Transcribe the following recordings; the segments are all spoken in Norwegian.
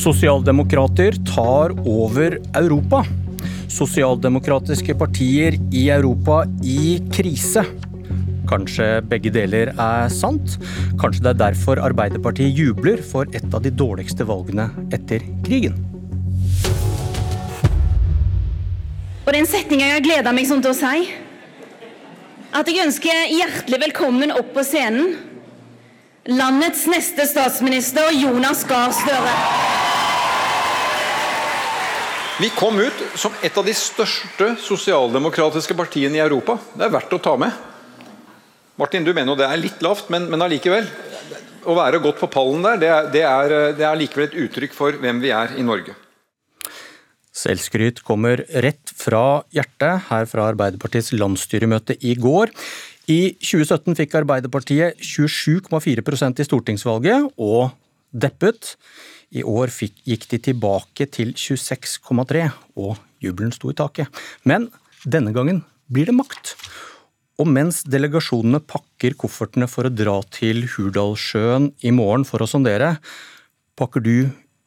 Sosialdemokrater tar over Europa. Sosialdemokratiske partier i Europa i krise. Kanskje begge deler er sant? Kanskje det er derfor Arbeiderpartiet jubler for et av de dårligste valgene etter krigen? Og den setninga jeg gleder meg sånn til å si, at jeg ønsker hjertelig velkommen opp på scenen landets neste statsminister Jonas Gahr Støre. Vi kom ut som et av de største sosialdemokratiske partiene i Europa. Det er verdt å ta med. Martin, du mener jo det er litt lavt, men, men allikevel. Å være godt på pallen der, det er, det, er, likevel et uttrykk for hvem vi er i Norge. Selvskryt kommer rett fra hjertet, her fra Arbeiderpartiets landsstyremøte i går. I 2017 fikk Arbeiderpartiet 27,4% i stortingsvalget, og deppet. I år fikk, gikk de tilbake til 26,3, og jubelen sto i taket. Men denne gangen blir det makt. Og mens delegasjonene pakker koffertene for å dra til Hurdalssjøen i morgen for å sondere, pakker du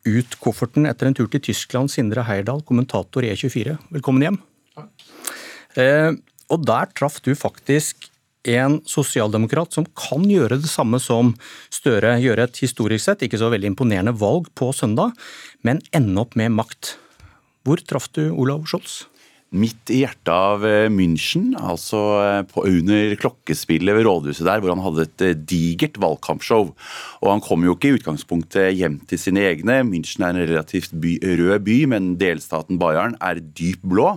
ut kofferten etter en tur til Tyskland, Sindre Heierdal, kommentator i E24. Velkommen hjem. Takk. Eh, og der traff du faktisk en sosialdemokrat som kan gjøre det samme som Støre, gjøre et historisk sett ikke så veldig imponerende valg på søndag, men ende opp med makt. Hvor traff du Olav Scholz? Midt i hjertet av eh, München, altså eh, på, under klokkespillet ved rådhuset der, hvor han hadde et eh, digert valgkampshow. Og han kom jo ikke i utgangspunktet hjem til sine egne. München er en relativt by, rød by, men delstaten Bayern er dyp blå.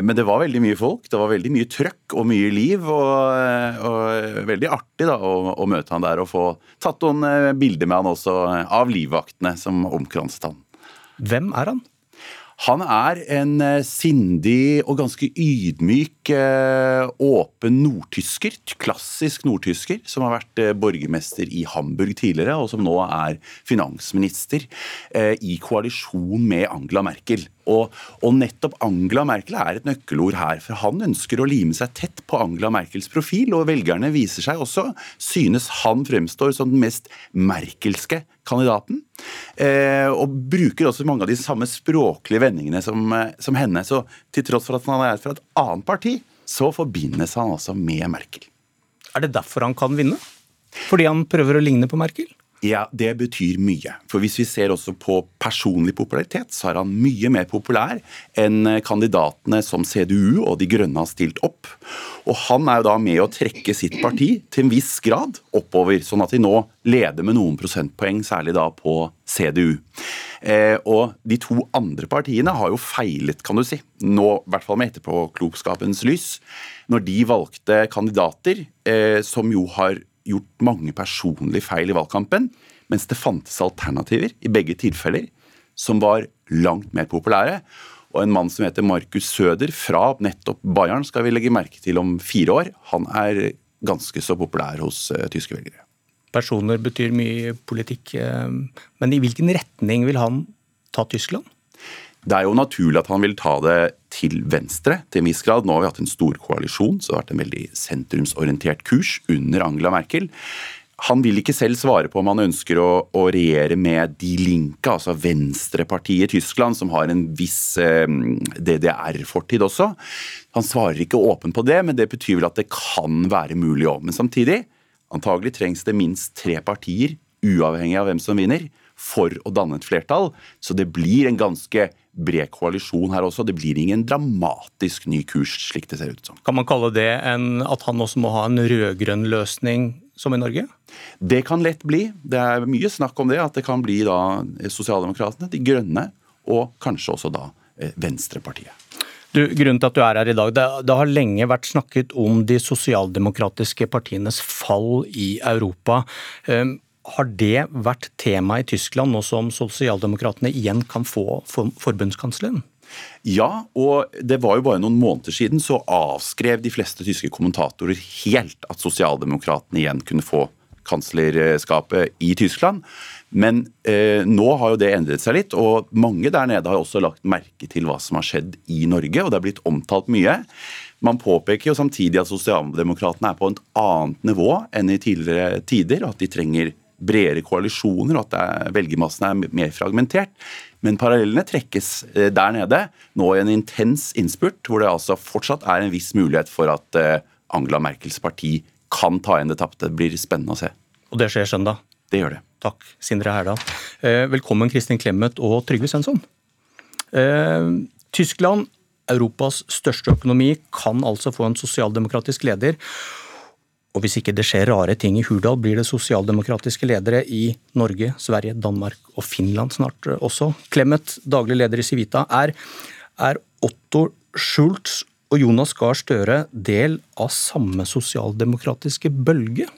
Men det var veldig mye folk, det var veldig mye trøkk og mye liv. Og, og veldig artig da, å, å, møte han der og få tatt noen bilder med han også av livvaktene som omkranset han. Hvem er han? Han er en eh, sindig og ganske ydmyk, eh, åpen nordtysker. Klassisk nordtysker, som har vært eh, borgermester i Hamburg tidligere, og som nå er finansminister i koalisjon med Angela Merkel. Og, og, nettopp Angela Merkel er et nøkkelord her. For han ønsker å lime seg tett på Angela Merkels profil, og velgerne viser seg også synes han fremstår som den mest merkelske kandidaten. Eh, og bruker også mange av de samme språklige vendingene som, eh, som henne. Så til tross for at han er fra et annet parti, så forbindes han altså med Merkel. Er det derfor han kan vinne? Fordi han prøver å ligne på Merkel? Ja, Det betyr mye. For Hvis vi ser også på personlig popularitet, så er han mye mer populær enn kandidatene som CDU og De Grønne har stilt opp. Og Han er jo da med å trekke sitt parti til en viss grad oppover, sånn at de nå leder med noen prosentpoeng, særlig da på CDU. Eh, og De to andre partiene har jo feilet, kan du si, nå i hvert fall med etterpåklokskapens lys, når de valgte kandidater eh, som jo har gjort mange personlige feil i valgkampen, mens det fantes alternativer i begge tilfeller som var langt mer populære. Og en mann som heter Markus Søder fra nettopp Bayern skal vi legge merke til om fire år. Han er ganske så populær hos uh, tyske velgere. Personer betyr mye politikk, uh, men i hvilken retning vil han ta Tyskland? Det er jo naturlig at han vil ta det til venstre til en viss grad. Nå har vi hatt en stor koalisjon, så det har vært en veldig sentrumsorientert kurs under Angela Merkel. Han vil ikke selv svare på om han ønsker å, å regjere med De Linke, altså venstrepartiet i Tyskland, som har en viss eh, DDR-fortid også. Han svarer ikke åpent på det, men det betyr vel at det kan være mulig òg. Men samtidig, antagelig trengs det minst tre partier, uavhengig av hvem som vinner, for å danne et flertall. Så det blir en ganske bred koalisjon her også. Det blir ingen dramatisk ny kurs, slik det ser ut som. Kan man kalle det en, at han også må ha en rød-grønn løsning som i Norge? Det kan lett bli. Det er mye snakk om det. At det kan bli da Sosialdemokratene, De Grønne og kanskje også da eh, Venstrepartiet. Du, grunnen til at du er her i dag, det, det, har lenge vært snakket om de sosialdemokratiske partienes fall i Europa. Um, har det vært tema i Tyskland, nå som sosialdemokratene igjen kan få forbundskansleren? Ja, og det var jo bare noen måneder siden så avskrev de fleste tyske kommentatorer helt at sosialdemokratene igjen kunne få kanslerskapet i Tyskland. Men eh, nå har jo det endret seg litt, og mange der nede har også lagt merke til hva som har skjedd i Norge, og det har blitt omtalt mye. Man påpeker jo samtidig at sosialdemokratene er på et annet nivå enn i tidligere tider, og at de trenger bredere koalisjoner, og at velgermassen er mer fragmentert. Men parallellene trekkes eh, der nede, nå i en intens innspurt, hvor det altså fortsatt er en viss mulighet for at eh, Angela Merkels parti kan ta igjen det tapte. Det blir spennende å se. Og det skjer søndag? Det gjør det. Takk, Sindre Herdal. Velkommen Kristin Clemet og Trygve Svensson. Tyskland, Europas største økonomi, kan altså få en sosialdemokratisk leder. Og hvis ikke det skjer rare ting i Hurdal, blir det sosialdemokratiske ledere i Norge, Sverige, Danmark og Finland snart også. Clemet, daglig leder i Civita. Er, er Otto Schultz og Jonas Gahr Støre del av samme sosialdemokratiske bølge?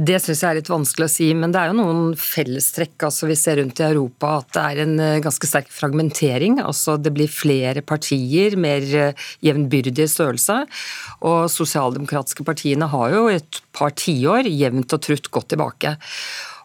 Det syns jeg er litt vanskelig å si, men det er jo noen fellestrekk altså vi ser rundt i Europa. At det er en eh, ganske sterk fragmentering. altså Det blir flere partier, mer jevnbyrdige jevnbyrdig størrelse. Og sosialdemokratiske partiene har jo et par tiår jevnt og trutt gått tilbake.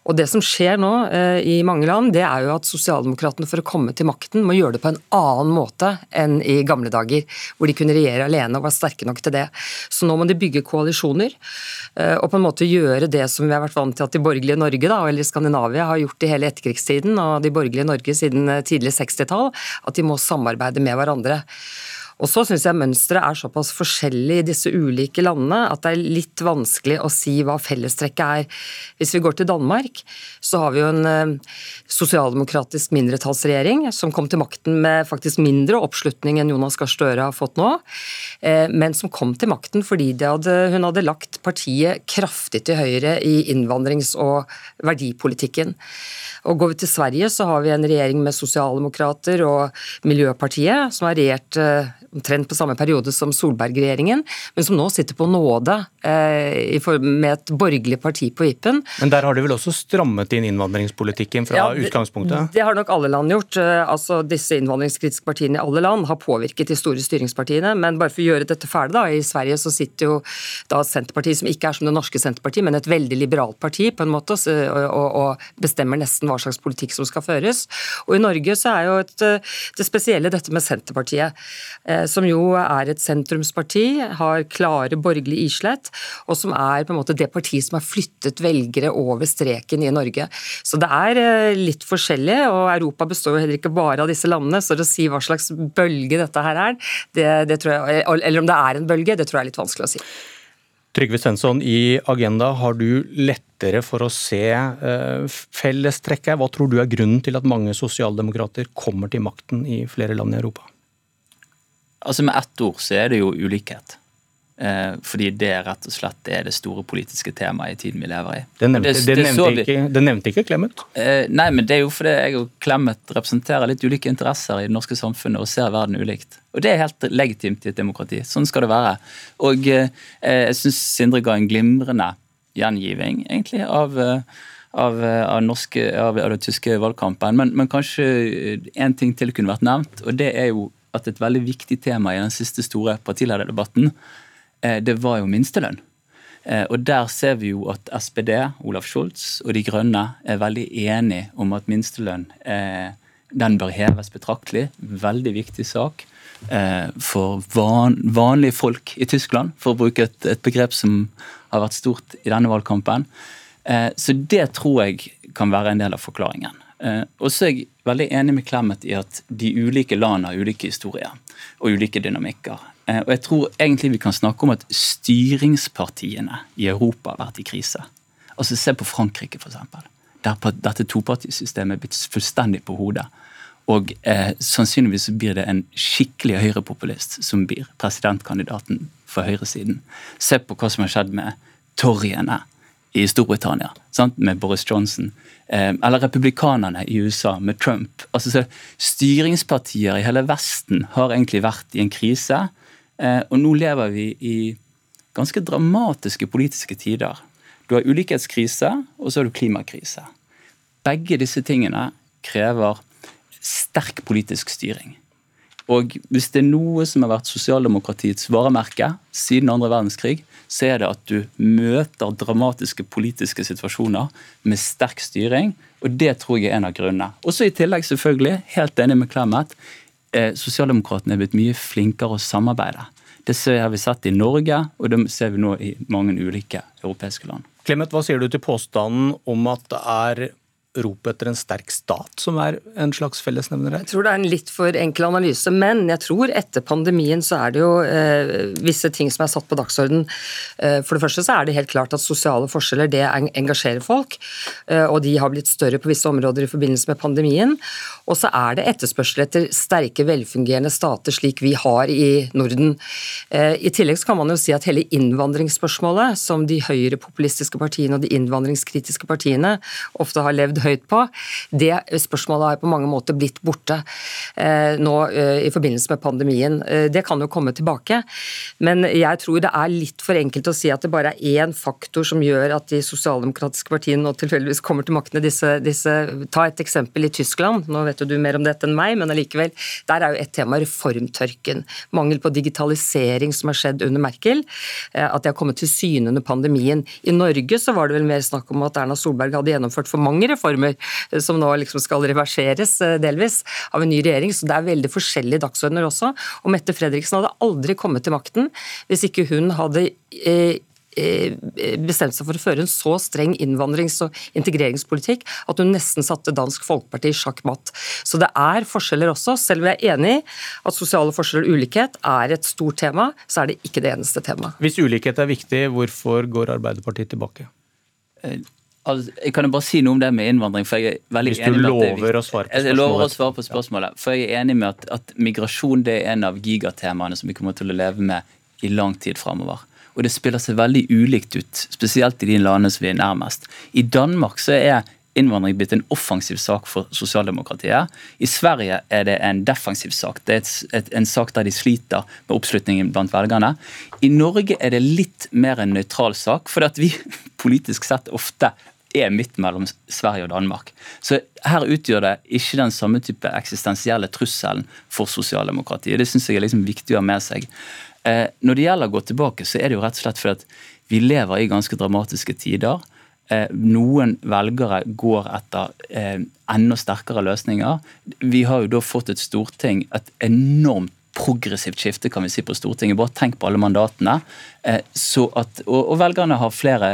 Og Det som skjer nå eh, i mange land, det er jo at sosialdemokratene for å komme til makten må gjøre det på en annen måte enn i gamle dager, hvor de kunne regjere alene og var sterke nok til det. Så nå må de bygge koalisjoner eh, og på en måte gjøre det som vi har vært vant til at de borgerlige Norge da, eller Skandinavia har gjort i hele etterkrigstiden og de borgerlige Norge siden eh, tidlig 60-tall, at de må samarbeide med hverandre. Og så syns jeg mønsteret er såpass forskjellig i disse ulike landene at det er litt vanskelig å si hva fellestrekket er. Hvis vi går til Danmark, så har vi jo en eh, sosialdemokratisk mindretallsregjering som kom til makten med faktisk mindre oppslutning enn Jonas Gahr Støre har fått nå, eh, men som kom til makten fordi hadde, hun hadde lagt partiet kraftig til høyre i innvandrings- og verdipolitikken. Og Går vi til Sverige, så har vi en regjering med sosialdemokrater og Miljøpartiet, som har regjert eh, omtrent på samme periode som Solberg-regjeringen, men som nå sitter på nåde eh, med et borgerlig parti på vippen. Men der har de vel også strammet inn innvandringspolitikken fra ja, det, utgangspunktet? Det har nok alle land gjort. Eh, altså Disse innvandringskritiske partiene i alle land har påvirket de store styringspartiene. Men bare for å gjøre dette ferdig, da, i Sverige så sitter jo da Senterpartiet, som ikke er som det norske Senterpartiet, men et veldig liberalt parti på en måte, og, og, og bestemmer nesten hva slags politikk som skal føres. Og i Norge så er jo et, det spesielle dette med Senterpartiet. Eh, som jo er et sentrumsparti, har klare borgerlige islett, og som er på en måte det partiet som har flyttet velgere over streken i Norge. Så det er eh, litt forskjellig, og Europa består jo heller ikke bare av disse landene, så å si hva slags bølge dette her er, det, det jeg, eller om det er en bølge, det tror jeg er litt vanskelig å si. Trygve Svensson, i Agenda har du lettere for å se eh, fellestrekket. Hva tror du er grunnen til at mange sosialdemokrater kommer til makten i flere land i Europa? Altså Med ett ord så er det jo ulikhet. Eh, fordi det rett og slett er det store politiske temaet i tiden vi lever i. Det nevnte, det, det, det nevnte, ikke, det nevnte ikke Clemet? Eh, nei, men det er jo fordi jeg og Clemet representerer litt ulike interesser i det norske samfunnet og ser verden ulikt. Og det er helt legitimt i et demokrati. Sånn skal det være. Og eh, jeg syns Sindre ga en glimrende gjengiving egentlig av av, av, norske, av, av den tyske valgkampen. Men, men kanskje én ting til kunne vært nevnt, og det er jo at et veldig viktig tema i den siste store partilederdebatten, eh, det var jo minstelønn. Eh, og Der ser vi jo at SPD, Olaf Scholz og De Grønne er veldig enige om at minstelønn eh, den bør heves betraktelig. Veldig viktig sak for van, vanlige folk i Tyskland, for å bruke et, et, begrep som har vært stort i denne valgkampen. Så det tror jeg kan være en del av forklaringen. Og så er jeg veldig enig med Clemet i at de ulike landene har ulike historier og ulike dynamikker. Eh, og jeg tror egentlig vi kan snakke om at styringspartiene i Europa har vært i krise. Altså Se på Frankrike, f.eks. Der dette topartisystemet er blitt fullstendig på hodet. Og eh, sannsynligvis blir det en skikkelig høyrepopulist som blir presidentkandidaten for høyresiden. Se på hva som har skjedd med torgene i Storbritannia, sant? med Boris Johnson. Eh, eller republikanerne i USA med Trump. Altså, Styringspartier i hele Vesten har egentlig vært i en krise. Eh, og nå lever vi i ganske dramatiske politiske tider. Du har ulikhetskrise, og så har du klimakrise. Begge disse tingene krever sterk politisk styring. Og hvis det er noe som har vært sosialdemokratiets varemerke siden andre verdenskrig, så er det at du møter dramatiske politiske situasjoner med sterk styring. Og det tror jeg er en av grunnene. Også i tillegg, selvfølgelig, helt enig med Clemet, eh, sosialdemokratene er blitt mye flinkere å samarbeide. Det har vi sett i Norge, og det ser vi nå i mange ulike europeiske land. Clemet, hva sier du til påstanden om at det er ropet etter en sterk stat som er en slags fellesnevner her? Jeg tror det er en litt for enkel analyse, men jeg tror etter pandemien så er det jo eh, visse ting som er satt på dagsorden. Eh, for det første så er det helt klart at sosiale forskjeller det engasjerer folk, eh, og de har blitt større på visse områder i forbindelse med pandemien. Og så er det etterspørsel etter sterke, velfungerende stater slik vi har i Norden. Eh, I tillegg så kan man jo si at hele innvandringsspørsmålet, som de høyrepopulistiske partiene og de innvandringskritiske partiene ofte har levd høyt på, det spørsmålet har på mange måter blitt borte eh, nå eh, i forbindelse med pandemien. Eh, det kan jo komme tilbake, men jeg tror det er litt for enkelt å si at det bare er én faktor som gjør at de sosialdemokratiske partiene nå tilfeldigvis kommer til maktene. Disse, disse, ta et eksempel i Tyskland, nå vet jo du mer om dette enn meg, men allikevel. Der er jo et tema reformtørken. Mangel på digitalisering som har skjedd under Merkel. At det har kommet til syne under pandemien. I Norge så var det vel mer snakk om at Erna Solberg hadde gjennomført for mange reformer reformer eh, som nå liksom skal reverseres eh, delvis av en ny regjering. Så det er veldig forskjellige dagsordener også. Og Mette Fredriksen hadde aldri kommet til makten hvis ikke hun hadde eh, bestemt seg for å føre en så streng innvandrings- og integreringspolitikk at hun nesten satte Dansk Folkeparti i sjakk matt. Så det er forskjeller også. Selv om jeg er enig i at sosiale forskjeller og ulikhet er et stort tema, så er det ikke det eneste temaet. Hvis ulikhet er viktig, hvorfor går Arbeiderpartiet tilbake? Altså, jeg kan jo bare si noe om det med innvandring. for jeg er veldig Hvis du enig med lover å svare på spørsmålet. Jeg lover å svare på spørsmålet. For jeg er enig med at, at migrasjon det er en av gigatemaene som vi kommer til å leve med i lang tid framover. Og det spiller seg veldig ulikt ut, spesielt i de landene som vi er nærmest. I Danmark så er innvandring blitt en offensiv sak for sosialdemokratiet. I Sverige er det en defensiv sak. Det er et, et, en sak der de sliter med oppslutningen blant velgerne. I Norge er det litt mer en nøytral sak, for vi politisk sett ofte er midt mellom Sverige og Danmark. Så her utgjør det ikke den samme type eksistensielle trusselen for sosialdemokratiet. Det syns jeg er liksom viktig å ha med seg. Eh, når det gjelder å gå tilbake, så er det jo rett og slett fordi at vi lever i ganske dramatiske tider. Eh, noen velgere går etter eh, enda sterkere løsninger. Vi har jo da fått et storting, et enormt progressivt skifte kan vi si på Stortinget. Bare tenk på alle mandatene. Så at, og, og velgerne har flere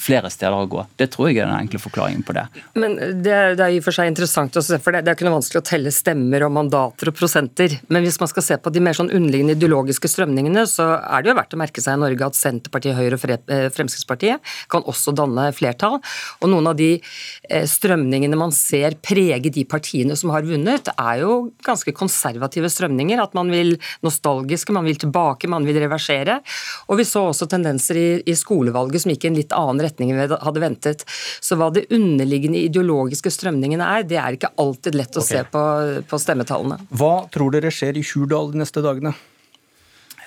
flere steder å gå. Det tror jeg er den enkle forklaringen på det. Men Det, det er i og for seg interessant å se, for det, det er ikke noe vanskelig å telle stemmer og mandater og prosenter. Men hvis man skal se på de mer sånn underliggende ideologiske strømningene, så er det jo verdt å merke seg i Norge at Senterpartiet, Høyre og eh, Fremskrittspartiet kan også danne flertall. Og noen av de eh, strømningene man ser prege de partiene som har vunnet, er jo ganske konservative strømninger. At man vil nostalgiske, man vil tilbake, man vil reversere. Og vi så også tendenser i, i skolevalget som gikk i en litt annen retningen vi hadde ventet. Så hva de underliggende ideologiske strømningene er, det er ikke alltid lett å okay. se på, på, stemmetallene. Hva tror dere skjer i Hurdal de neste dagene?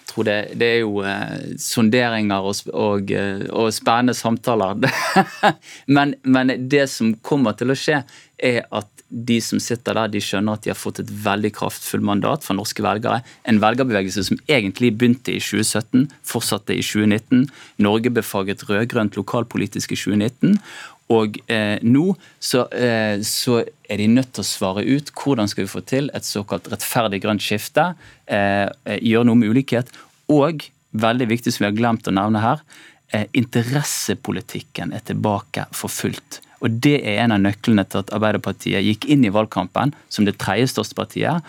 Tror det, det er jo eh, sonderinger og, og, eh, og, spennende samtaler. men, men det som kommer til å skje, er at de som sitter der, de skjønner at de har fått et veldig kraftfullt mandat fra norske velgere. En velgerbevegelse som egentlig begynte i 2017, fortsatte i 2019. Norge befaget rød-grønt lokalpolitisk i 2019. Og eh, nå så, eh, så, er de nødt til å svare ut hvordan skal vi få til et såkalt rettferdig grønt skifte. Eh, eh gjøre noe med ulikhet. Og, veldig viktig som vi har glemt å nevne her, eh, interessepolitikken er tilbake for fullt. Og Det er en av nøklene til at Arbeiderpartiet gikk inn i valgkampen som det tredje største partiet,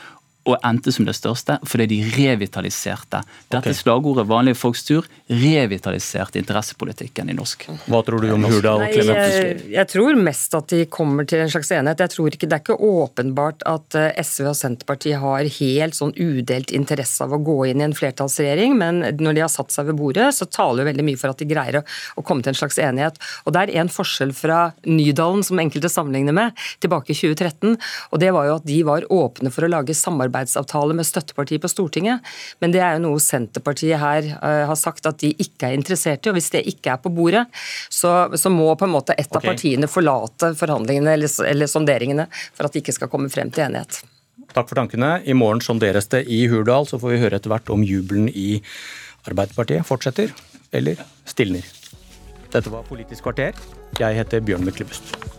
og endte som det største fordi de revitaliserte. Dette okay. slagordet 'vanlige folks tur' revitaliserte interessepolitikken i norsk. Hva tror du om Hurdal? Nei, jeg, jeg, tror mest at de kommer til en slags enighet. Jeg tror ikke, Det er ikke åpenbart at eh, SV og Senterpartiet har helt sånn udelt interesse av å gå inn i en flertallsregjering, men når de har satt seg ved bordet, så taler jo veldig mye for at de greier å, å komme til en slags enighet. Og Det er en forskjell fra Nydalen, som enkelte sammenligner med, tilbake i 2013, og det var jo at de var åpne for å lage samarbeid samarbeidsavtale med støttepartiet på Stortinget. Men det er jo noe Senterpartiet her uh, har sagt at de ikke er interessert i. og Hvis det ikke er på bordet, så, så må på en måte et av partiene forlate forhandlingene eller, eller sonderingene for at de ikke skal komme frem til enighet. Takk for tankene. I morgen sonderes det i Hurdal, så får vi høre etter hvert om jubelen i Arbeiderpartiet fortsetter eller stilner. Dette var Politisk kvarter. Jeg heter Bjørn Myklebust.